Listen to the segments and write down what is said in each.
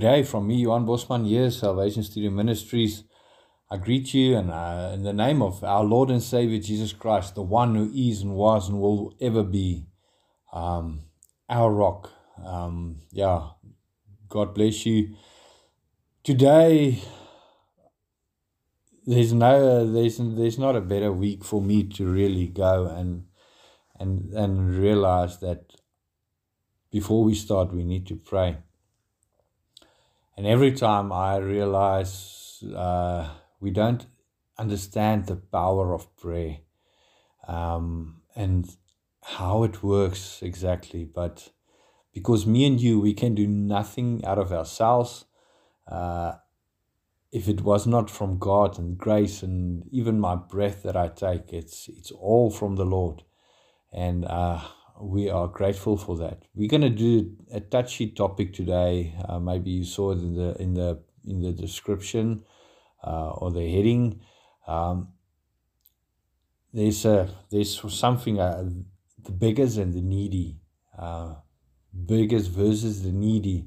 Good day from me, Johan Bosman here, Salvation Studio Ministries. I greet you and uh, in the name of our Lord and Savior Jesus Christ, the one who is and was and will ever be um, our rock. Um, yeah, God bless you. Today, there's no, there's there's not a better week for me to really go and and and realize that before we start, we need to pray. And every time I realize uh, we don't understand the power of prayer um, and how it works exactly, but because me and you, we can do nothing out of ourselves. Uh, if it was not from God and grace and even my breath that I take, it's it's all from the Lord, and uh, we are grateful for that. We're going to do a touchy topic today. Uh, maybe you saw it in the in the in the description uh, or the heading. Um, there's a there's something uh, the beggars and the needy, uh, beggars versus the needy.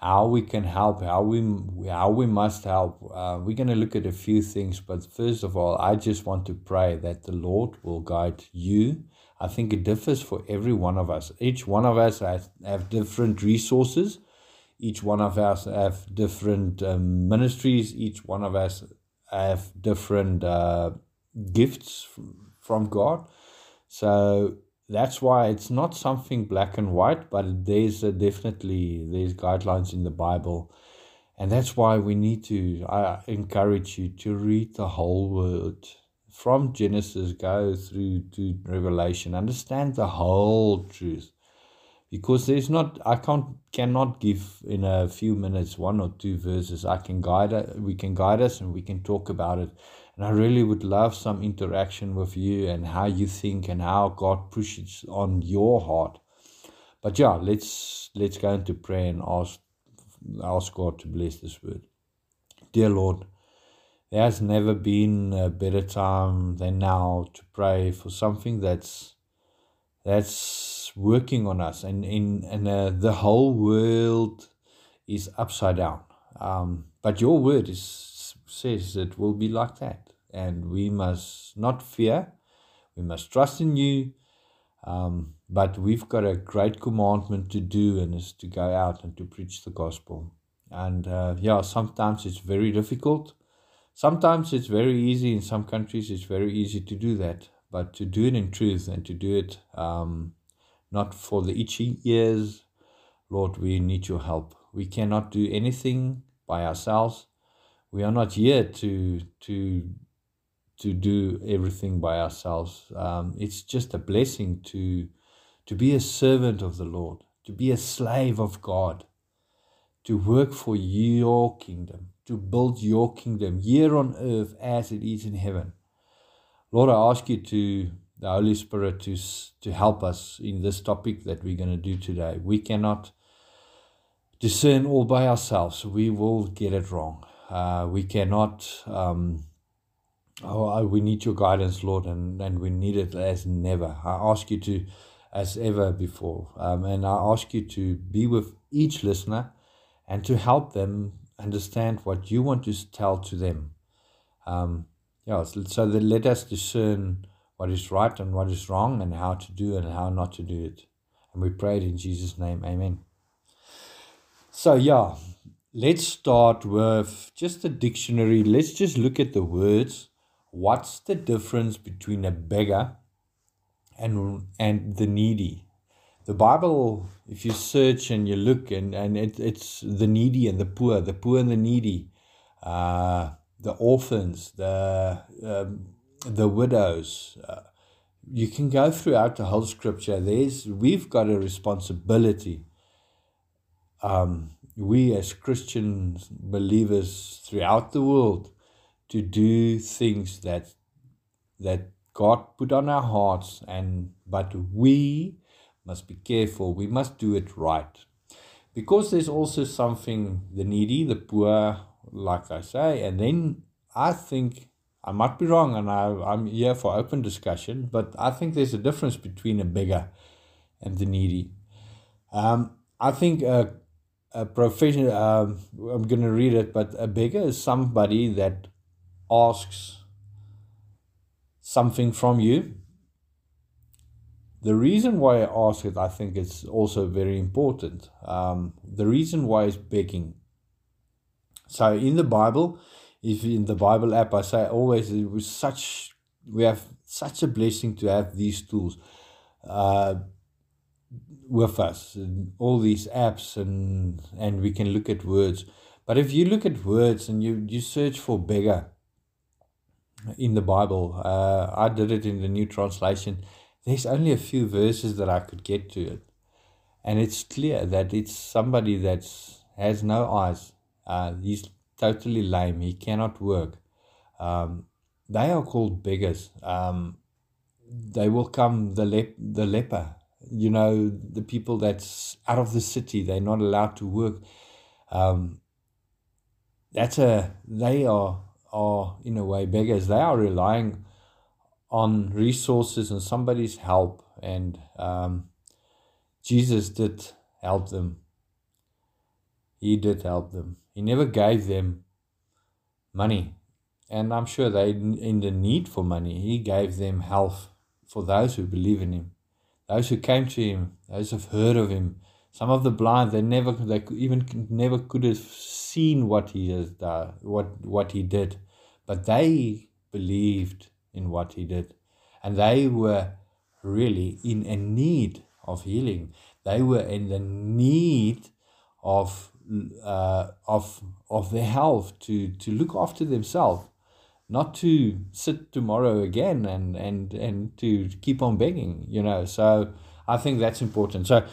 How we can help, how we how we must help. Uh, we're going to look at a few things, but first of all, I just want to pray that the Lord will guide you I think it differs for every one of us. Each one of us has, have different resources. Each one of us have different um, ministries. Each one of us have different uh, gifts from God. So that's why it's not something black and white, but there's definitely there's guidelines in the Bible, and that's why we need to. I encourage you to read the whole word from Genesis go through to Revelation. Understand the whole truth. Because there's not I can't cannot give in a few minutes one or two verses. I can guide we can guide us and we can talk about it. And I really would love some interaction with you and how you think and how God pushes on your heart. But yeah, let's let's go into prayer and ask ask God to bless this word. Dear Lord, there has never been a better time than now to pray for something that's that's working on us. And in and uh, the whole world is upside down. Um, but your word is says it will be like that. And we must not fear. We must trust in you. Um, but we've got a great commandment to do and is to go out and to preach the gospel. And uh, yeah sometimes it's very difficult Sometimes it's very easy in some countries, it's very easy to do that, but to do it in truth and to do it um, not for the itchy ears, Lord, we need your help. We cannot do anything by ourselves. We are not here to to to do everything by ourselves. Um, it's just a blessing to to be a servant of the Lord, to be a slave of God, to work for your kingdom to build your kingdom here on earth as it is in heaven. Lord, I ask you to, the Holy Spirit, to, to help us in this topic that we're going to do today. We cannot discern all by ourselves, we will get it wrong. Uh, we cannot. Um, oh, we need your guidance, Lord, and, and we need it as never. I ask you to, as ever before, um, and I ask you to be with each listener and to help them understand what you want to tell to them. Um, yeah, so that let us discern what is right and what is wrong and how to do and how not to do it. And we pray it in Jesus' name. Amen. So, yeah, let's start with just a dictionary. Let's just look at the words. What's the difference between a beggar and, and the needy? The Bible, if you search and you look, and, and it, it's the needy and the poor, the poor and the needy, uh, the orphans, the, um, the widows. Uh, you can go throughout the whole scripture. There's, we've got a responsibility. Um, we as Christian believers throughout the world to do things that that God put on our hearts and but we must be careful. We must do it right. Because there's also something, the needy, the poor, like I say, and then I think, I might be wrong, and I, I'm here for open discussion, but I think there's a difference between a beggar and the needy. Um, I think a, a profession. Um, I'm going to read it, but a beggar is somebody that asks something from you. The reason why I ask it, I think, is also very important. Um, the reason why is begging. So in the Bible, if in the Bible app, I say always it was such we have such a blessing to have these tools. Uh, with us all these apps and and we can look at words but if you look at words and you you search for beggar in the bible uh, i did it in the new translation there's only a few verses that i could get to it. And it's clear that it's somebody that has no eyes. Uh, he's totally lame. He cannot work. Um, they are called beggars. Um, they will come the lep- the leper you know the people that's out of the city. They're not allowed to work. Um, that's a they are are in a way beggars. They are relying on resources and somebody's help and um, jesus did help them. He did help them. He never gave them money. And i'm sure they in the need for money he gave them health for those who believe in him. Those who came to him, those who've heard of him, some of the blind, they never, they even never could have seen what he has done, what what he did, but they believed in what he did, and they were really in a need of healing. They were in the need of uh, of of their health to to look after themselves not to sit tomorrow again and and and to keep on begging you know. So i think that's important. So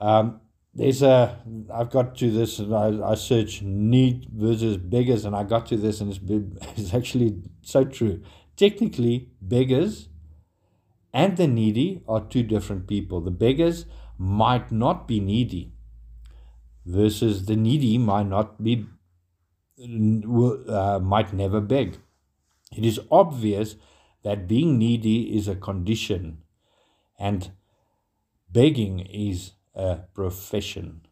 um, there's a i've got to this and I, I search need versus beggars and i got to this and it's, it's actually so true technically beggars and the needy are two different people the beggars might not be needy versus the needy might not be uh, might never beg it is obvious that being needy is a condition and begging is a profession.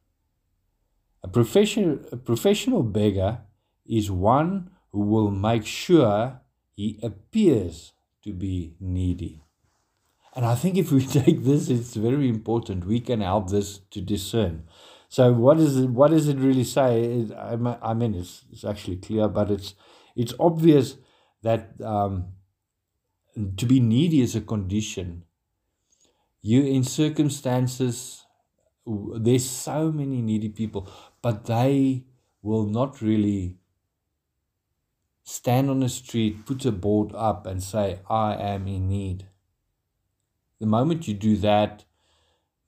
A, profession, a professional beggar is one who will make sure he appears to be needy. And I think if we take this, it's very important. We can help this to discern. So, what is it? What does it really say? I mean, it's, it's actually clear, but it's it's obvious that um, to be needy is a condition. You in circumstances, there's so many needy people, but they will not really stand on the street, put a board up, and say, I am in need. The moment you do that,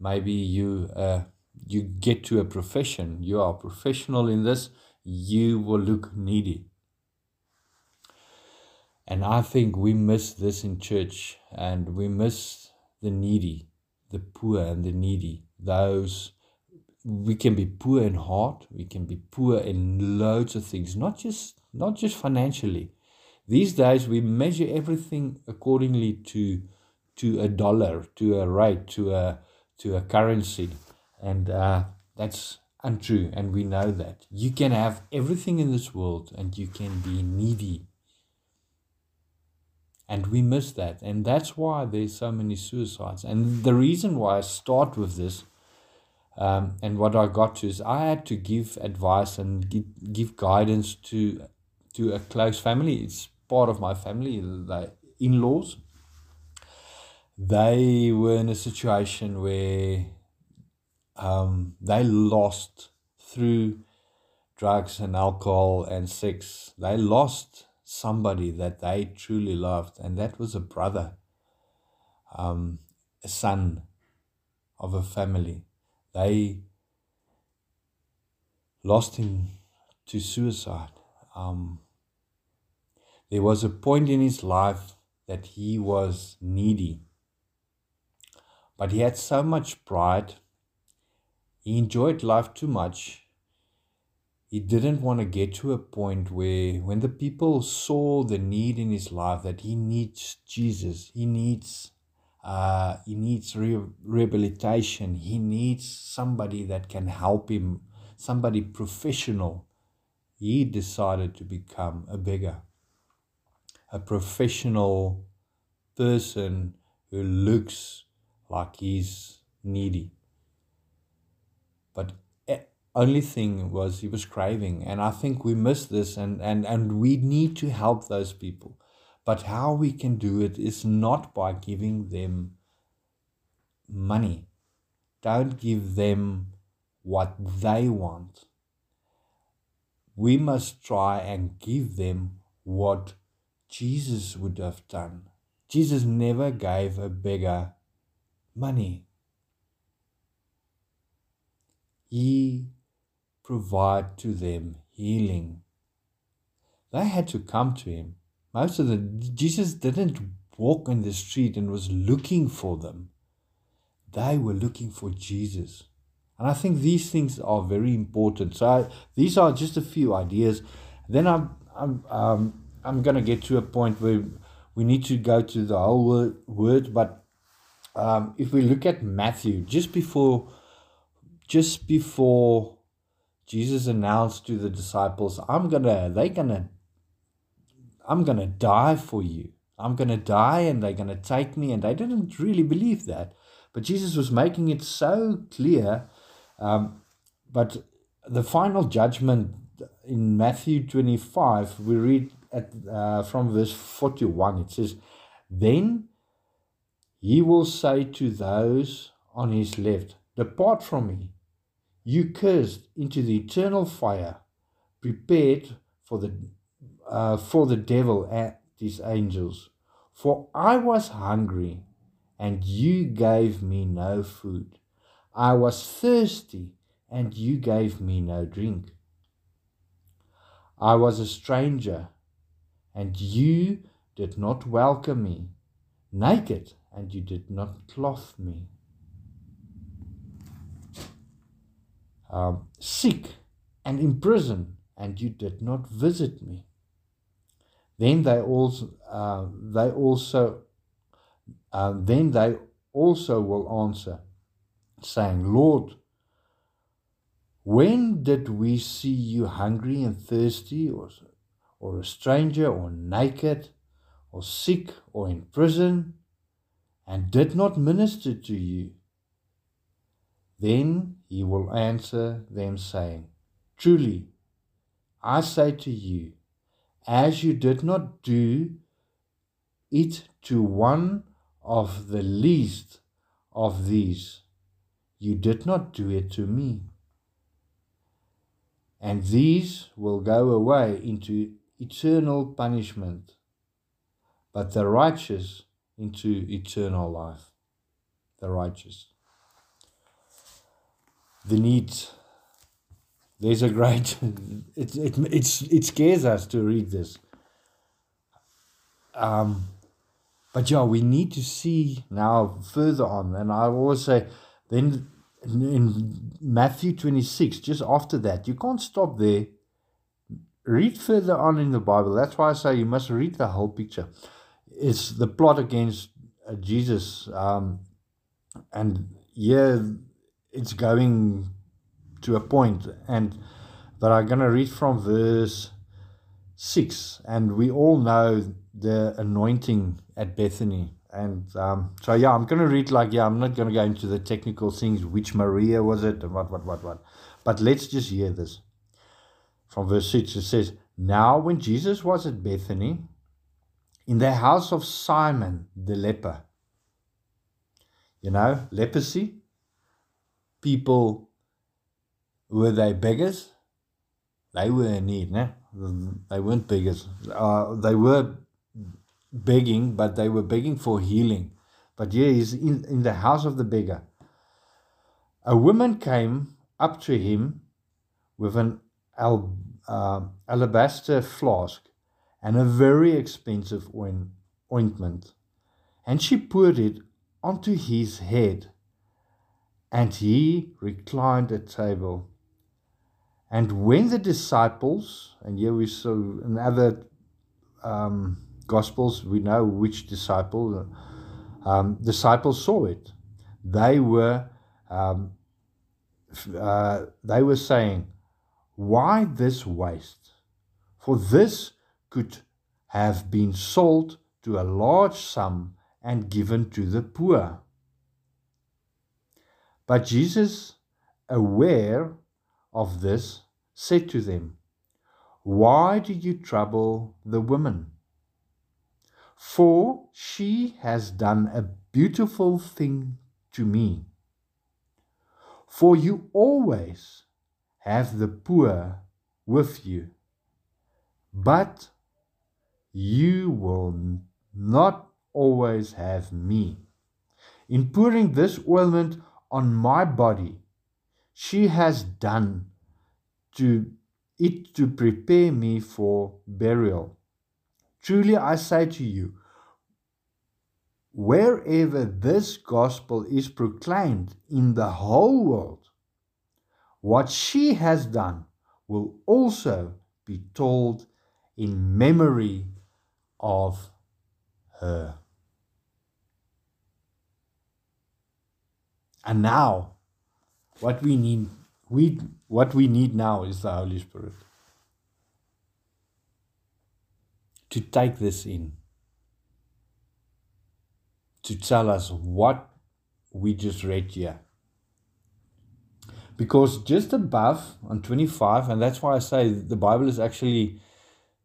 maybe you uh, you get to a profession. You are professional in this. You will look needy. And I think we miss this in church and we miss the needy, the poor and the needy. Those we can be poor in heart, we can be poor in loads of things, not just not just financially. These days we measure everything accordingly to to a dollar, to a rate, to a to a currency. And uh, that's untrue, and we know that. You can have everything in this world and you can be needy and we miss that. And that's why there's so many suicides. And the reason why I start with this um, and what I got to is I had to give advice and give, give guidance to to a close family. It's part of my family, the in laws. They were in a situation where um, they lost through drugs and alcohol and sex. They lost somebody that they truly loved, and that was a brother, um, a son of a family. They lost him to suicide. Um, there was a point in his life that he was needy, but he had so much pride. He enjoyed life too much. He didn't want to get to a point where when the people saw the need in his life that he needs jesus he needs uh, he needs re- rehabilitation he needs somebody that can help him somebody professional, he decided to become a beggar, a professional person who looks like he's needy. But only thing was he was craving and i think we miss this and and and we need to help those people. But how we can do it is not by giving them money. Don't give them what they want. We must try and give them what jesus would have done jesus never gave a beggar money he provide to them healing. They had to come to him. Most of the Jesus didn't walk in the street and was looking for them. They were looking for Jesus. And I think these things are very important. So I, these are just a few ideas. Then I'm I'm um, I'm going to get to a point where we need to go to the whole word, word but um, if we look at Matthew, just before just before Jesus announced to the disciples, I'm gonna, they're gonna, I'm gonna die for you. I'm gonna die and they're gonna take me. And they didn't really believe that. But Jesus was making it so clear. Um, but the final judgment in Matthew 25, we read at, uh, from verse 41, it says, Then he will say to those on his left, Depart from me you cursed into the eternal fire prepared for the uh, for the devil and his angels. For i was hungry and you gave me no food. I was thirsty and you gave me no drink. I was a stranger and you did not welcome me naked and you did not clothe me um, sick and in prison, and you did not visit me. Then they also, uh, they also, uh, then they also will answer, saying, Lord, when did we see you hungry and thirsty, or, or a stranger, or naked, or sick, or in prison, and did not minister to you? Then he will answer them, saying, Truly, I say to you, as you did not do it to one of the least of these, you did not do it to me. And these will go away into eternal punishment, but the righteous into eternal life. The righteous the needs. There's a great, it, it, it's, it scares us to read this. Um, but yeah, we need to see now further on. And I always say, then in Matthew 26, just after that, you can't stop there. Read further on in the Bible. That's why I say you must read the whole picture. It's the plot against uh, Jesus. Um, and yeah, it's going to a point. and but i'm going to read from verse 6 and we all know the anointing at bethany and um, so yeah i'm going to read like yeah i'm not going to go into the technical things which maria was it and what what what what but let's just hear this from verse 6 it says now when jesus was at bethany in the house of simon the leper you know leprosy people were they beggars? They were in need, né? They weren't beggars. Uh, they were begging, but they were begging for healing. But yeah, he's in, in the house of the beggar. A woman came up to him with an al, uh, alabaster flask and a very expensive ointment, and she poured it onto his head and he reclined at table. And when the disciples, and here we saw in other um, Gospels, we know which disciple, um, disciples saw it. They were um, uh, they were saying, Why this waste? For this could have been sold to a large sum and given to the poor. But Jesus, aware of this, said to them, Why do you trouble the woman? For she has done a beautiful thing to me. For you always have the poor with you, but you will not always have me. In pouring this ointment on my body, she has done to it to prepare me for burial. Truly I say to you, wherever this gospel is proclaimed in the whole world, what she has done will also be told in memory of her. And now, what we need, we, what we need now is the Holy Spirit to take this in to tell us what we just read here. Because just above on 25, and that's why I say the Bible is actually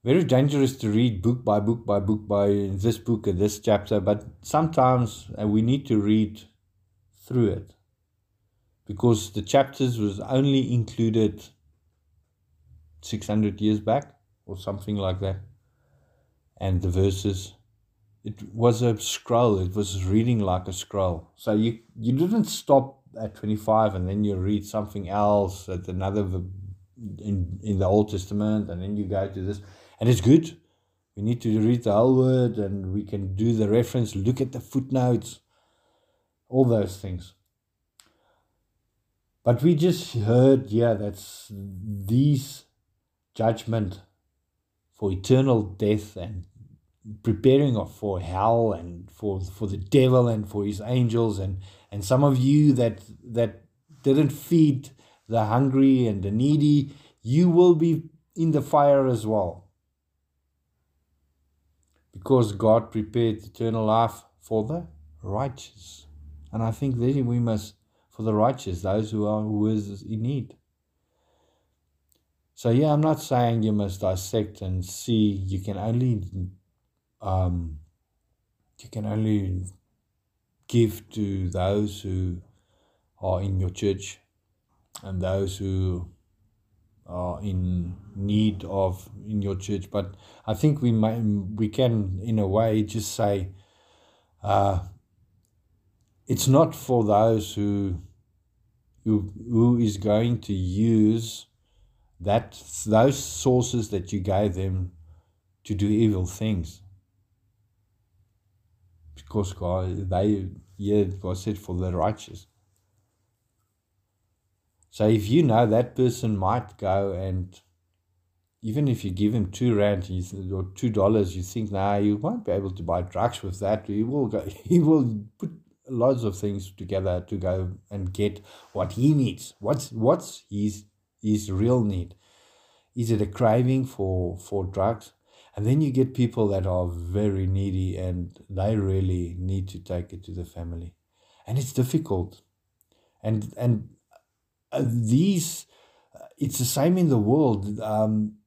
very dangerous to read book by book by book by this book and this chapter, but sometimes uh, we need to read through it because the chapters was only included 600 years back or something like that and the verses it was a scroll. It was reading like a scroll. So you you didn't stop at 25 and then you read something else at another in in the Old Testament and then you go to this and it's good. We need to read the whole word and we can do the reference, look at the footnotes, all those things. But we just heard, yeah, that's these judgment for eternal death and preparing for hell and for for the devil and for his angels and and some of you that that didn't feed the hungry and the needy you will be in the fire as well. Because God prepared eternal life for the righteous. And I think that we must for the righteous those who are who is in need. So yeah I'm not saying you must dissect and see you can only um, you can only give to those who are in your church and those who are in need of in your church. But i think we may we can in a way just say uh, it's not for those who who who is going to use that those sources that you gave them to do evil things because God, they, yeah, God said for the righteous. So if you know that person might go and even if you give him two rand or two dollars, you think, nah, you won't be able to buy drugs with that. He will go, he will put lots of things together to go and get what he needs. What's what's his his real need? Is it a craving for for drugs? And then you get people that are very needy and they really need to take it to the family. And it's difficult. And and uh, these uh, it's the same in the world. Um,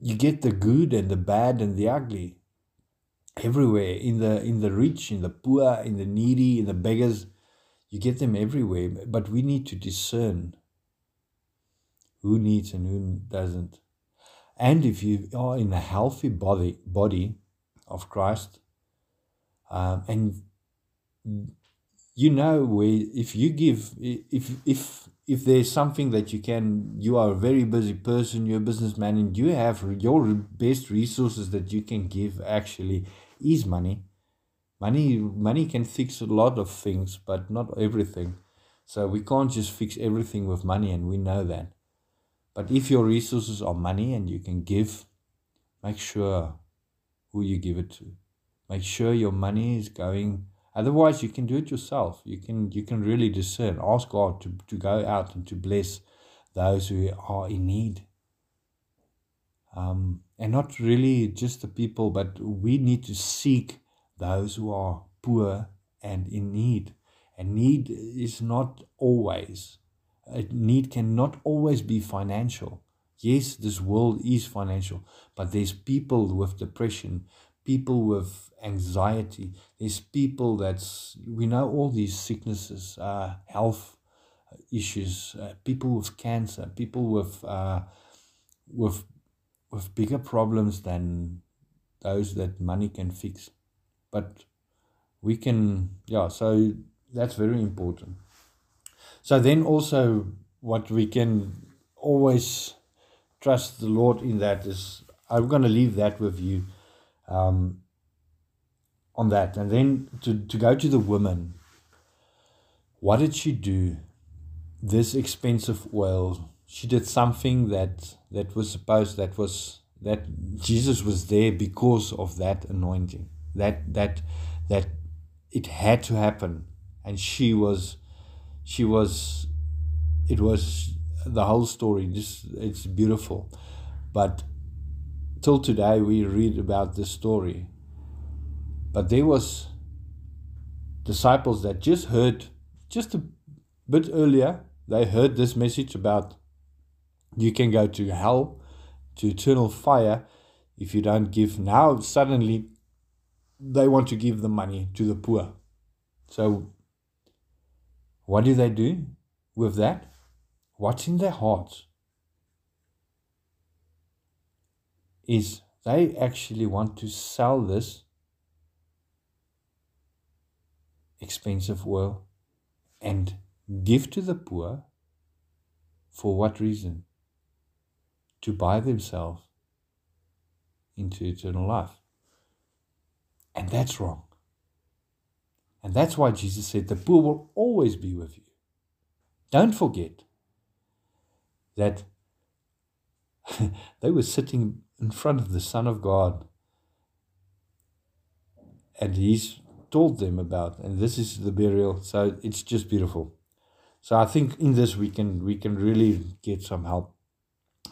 you get the good and the bad and the ugly everywhere in the in the rich, in the poor, in the needy, in the beggars. You get them everywhere, but we need to discern who needs and who doesn't. And if you are in a healthy body, body of Christ, um, and you know if you give if if if there's something that you can you are a very busy person you're a businessman and you have your best resources that you can give actually is money. Money money can fix a lot of things but not everything. So we can't just fix everything with money and we know that but if your resources are money and you can give, make sure who you give it to. Make sure your money is going Otherwise, you can do it yourself. You can you can really discern. Ask God to, to go out and to bless those who are in need. Um, and not really just the people, but we need to seek those who are poor and in need. And need is not always, need cannot always be financial. Yes, this world is financial, but there's people with depression, people with anxiety. There's people that's, we know all these sicknesses, uh, health issues, uh, people with cancer, people with, uh, with, with bigger problems than those that money can fix. But we can, yeah, so that's very important. So then also what we can always trust the Lord in that is I'm going to leave that with you um, on that. And then to, to go to the woman, what did she do? This expensive oil, she did something that that was supposed that was that Jesus was there because of that anointing. That that that it had to happen. And she was she was it was the whole story. just it's beautiful. But till today we read about this story but there was disciples that just heard just a bit earlier, they heard this message about you can go to hell, to eternal fire if you don't give. Now suddenly they want to give the money to the poor. So what do they do with that? What's in their hearts? Is they actually want to sell this expensive oil and give to the poor for what reason? To buy themselves into eternal life. And that's wrong. And that's why Jesus said, The poor will always be with you. Don't forget that they were sitting in front of the Son of God. And he's told them about, and this is the burial. So it's just beautiful. So I think in this we can we can really get some help.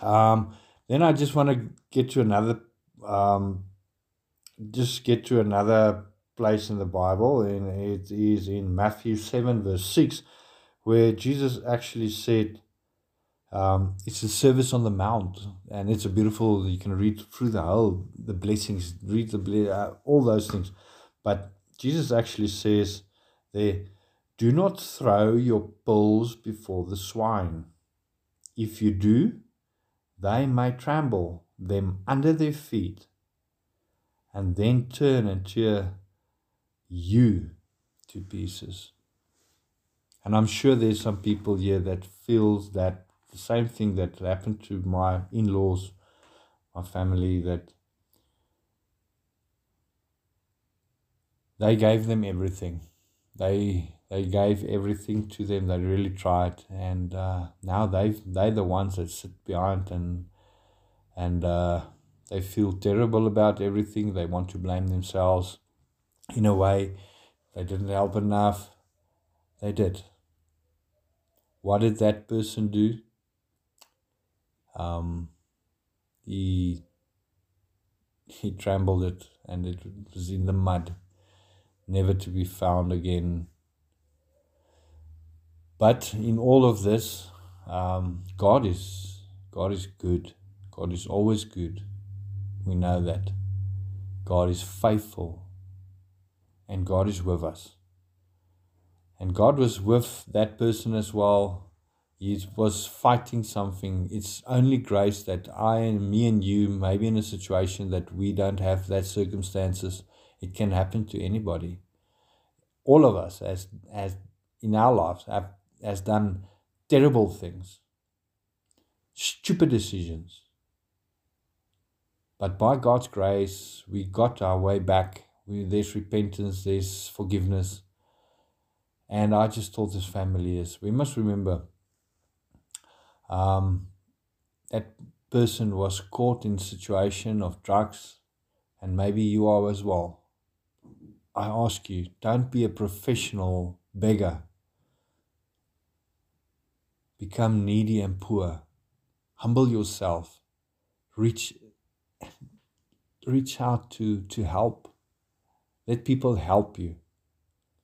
Um, then I just want to get to another, um, just get to another place in the Bible, and it is in Matthew seven verse six, where Jesus actually said. Um, it's a sermon on the mount, and it's a beautiful. You can read through the whole the blessings, read the uh, all those things, but Jesus actually says there, do not throw your pearls before the swine. If you do, they may trample them under their feet and then turn and tear you to pieces. And I'm sure there's some people here that feels that the same thing that happened to my in-laws, my family, that they gave them everything. They they gave everything to them. They really tried, and uh, now they've they're the ones that sit behind and and uh, they feel terrible about everything. They want to blame themselves. In a way, they didn't help enough. They did. What did that person do? Um, he he trembled it, and it was in the mud never to be found again. But in all of this, um, God is God is good. God is always good. We know that. God is faithful. And God is with us. And God was with that person as well. He was fighting something. It's only grace that I and me and you may be in a situation that we don't have that circumstances it can happen to anybody. All of us, as as in our lives, have has done terrible things, stupid decisions. But by God's grace, we got our way back. There's repentance, there's forgiveness. And I just told this family is we must remember um, that person was caught in situation of drugs, and maybe you are as well I ask you, don't be a professional beggar. Become needy and poor. Humble yourself. Reach reach out to, to help. Let people help you.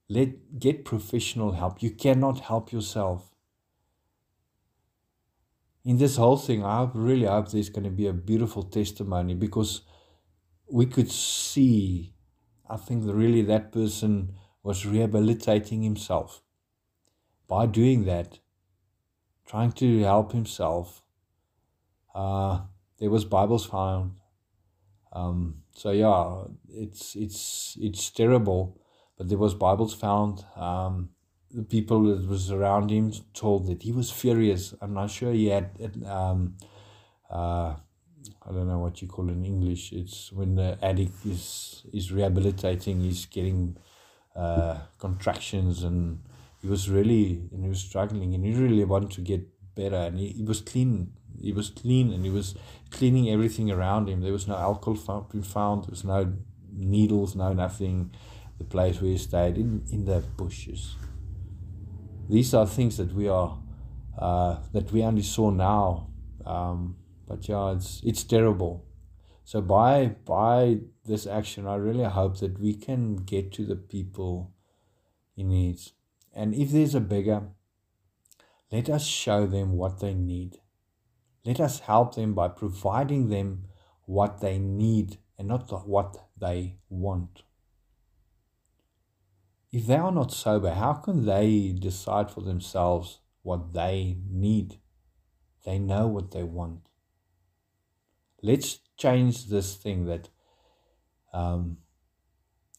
Let get professional help. You cannot help yourself. In this whole thing, I really hope there's going to be a beautiful testimony because we could see, I think really that person was rehabilitating himself. By doing that, trying to help himself, uh, there was Bibles found. Um, so yeah, it's it's it's terrible, but there was Bibles found. Um, the people that was around him told that he was furious. I'm not sure he had um, uh, I don't know what you call in English. It's when the addict is is rehabilitating, he's getting uh, contractions, and he was really and he was struggling, and he really wanted to get better, and he, he was clean. He was clean, and he was cleaning everything around him. There was no alcohol found, found. There was no needles, no nothing. The place where he stayed in in the bushes. These are things that we are uh, that we only saw now. Um, but yeah, it's it's terrible. So by by this action, I really hope that we can get to the people in need. And if there's a beggar, let us show them what they need. Let us help them by providing them what they need and not what they want. If they are not sober, how can they decide for themselves what they need? They know what they want let's change this thing that um,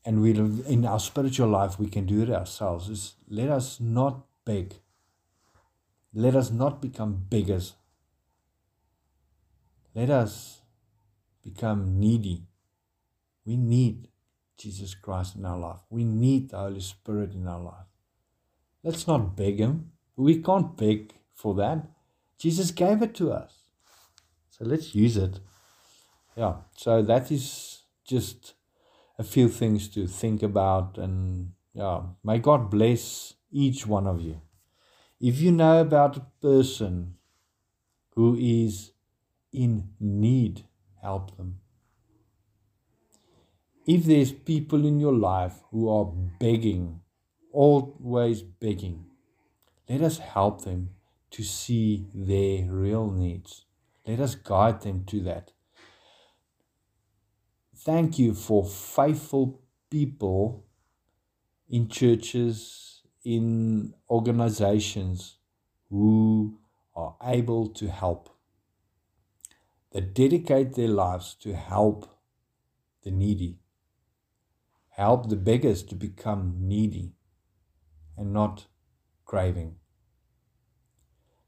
and we in our spiritual life we can do it ourselves is let us not beg let us not become beggars. Let us become needy. We need jesus christ in our life. We need the holy spirit in our life. Let's not beg him. We can't beg for that. Jesus gave it to us. So let's use it. Yeah, so that is just a few things to think about. And yeah, may God bless each one of you. If you know about a person who is in need, help them. If there's people in your life who are begging, always begging, let us help them to see their real needs. Let us guide them to that. Thank you for faithful people in churches, in organizations who are able to help, that dedicate their lives to help the needy, help the beggars to become needy and not craving.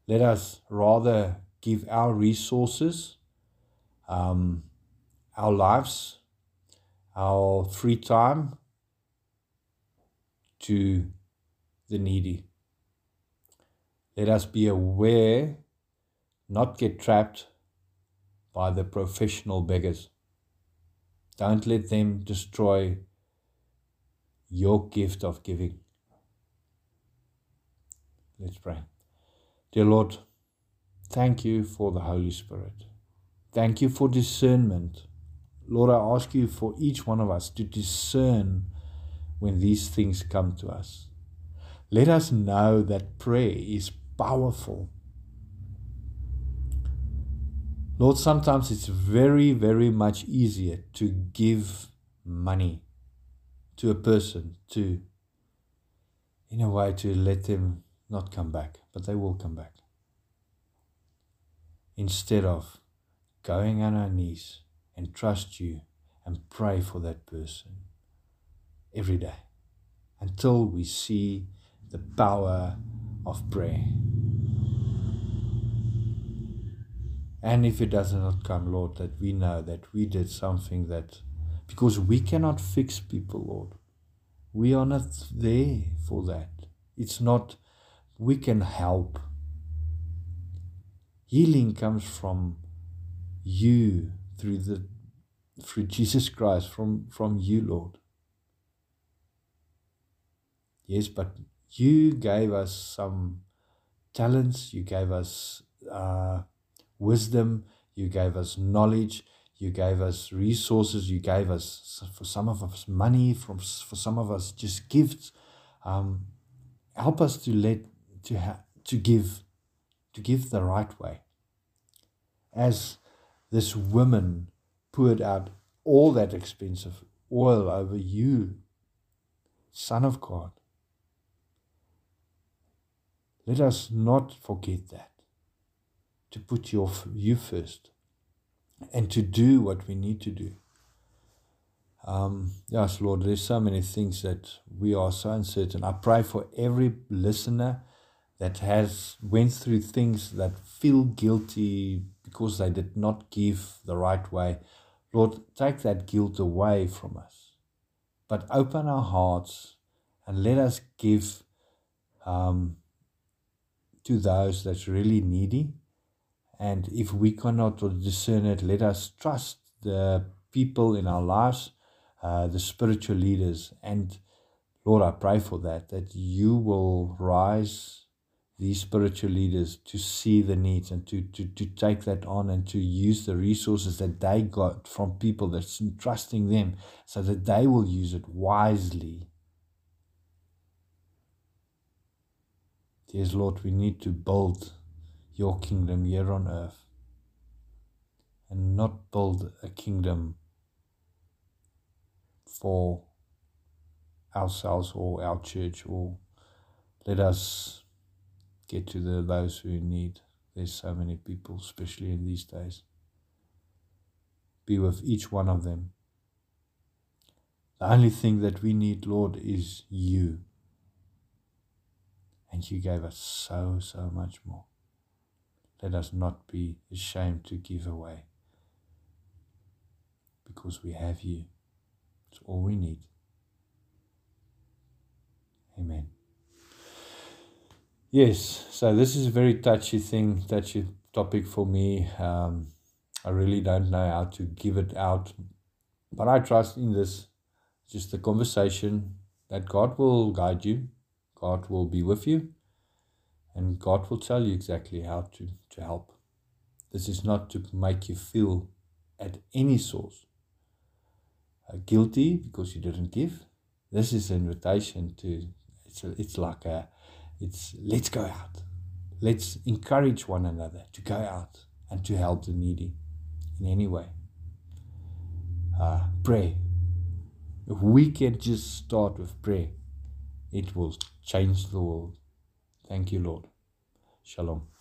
Let us rather give our resources, um, our lives, our free time to the needy. Let us be aware, not get trapped by the professional beggars. Don't let them destroy your gift of giving. Let's pray. Dear Lord, thank you for the Holy Spirit. Thank you for discernment Lord, I ask you for each one of us to discern when these things come to us. Let us know that prayer is powerful. Lord, sometimes it's very, very much easier to give money to a person to, in a way, to let them not come back, but they will come back. Instead of going on our knees and trust you and pray for that person every day until we see the power of prayer. And if it does not come, Lord, that we know that we did something that, because we cannot fix people, Lord, we are not there for that. It's not, we can help. Healing comes from you through the through Jesus Christ from, from you, Lord. Yes, but you gave us some talents, you gave us uh, wisdom, you gave us knowledge, you gave us resources, you gave us, for some of us, money, from, for some of us, just gifts. Um, help us to let, to, ha- to give, to give the right way. As this woman poured out all that expensive oil over you, Son of God. Let us not forget that. To put your, you first and to do what we need to do. Um, yes, Lord, there's so many things that we are so uncertain. I pray for every listener that has went through things that feel guilty because they did not give the right way. Lord, take that guilt away from us, but open our hearts and let us give um, to those that's really needy. And if we cannot discern it, let us trust the people in our lives, uh, the spiritual leaders. And Lord, I pray for that, that you will rise these spiritual leaders to see the needs and to, to, to take that on and to use the resources that they got from people that's entrusting them so that they will use it wisely Yes, Lord, we need to build your kingdom here on earth and not build a kingdom for ourselves or our church or let us get to the, those who need. There's so many people, especially in these days. Be with each one of them. The only thing that we need, Lord, is you. And you gave us so, so much more. Let us not be ashamed to give away because we have you. It's all we need. Amen. Yes, so this is a very touchy thing, touchy topic for me. Um, I really don't know how to give it out, but I trust in this, just the conversation that God will guide you God will be with you and God will tell you exactly how to, to help. This is not to make you feel at any source uh, guilty because you didn't give. This is an invitation to, it's, a, it's like a, it's let's go out. Let's encourage one another to go out and to help the needy in any way. Uh, pray. If we can just start with prayer, it will change the world. Thank you, Lord. Shalom.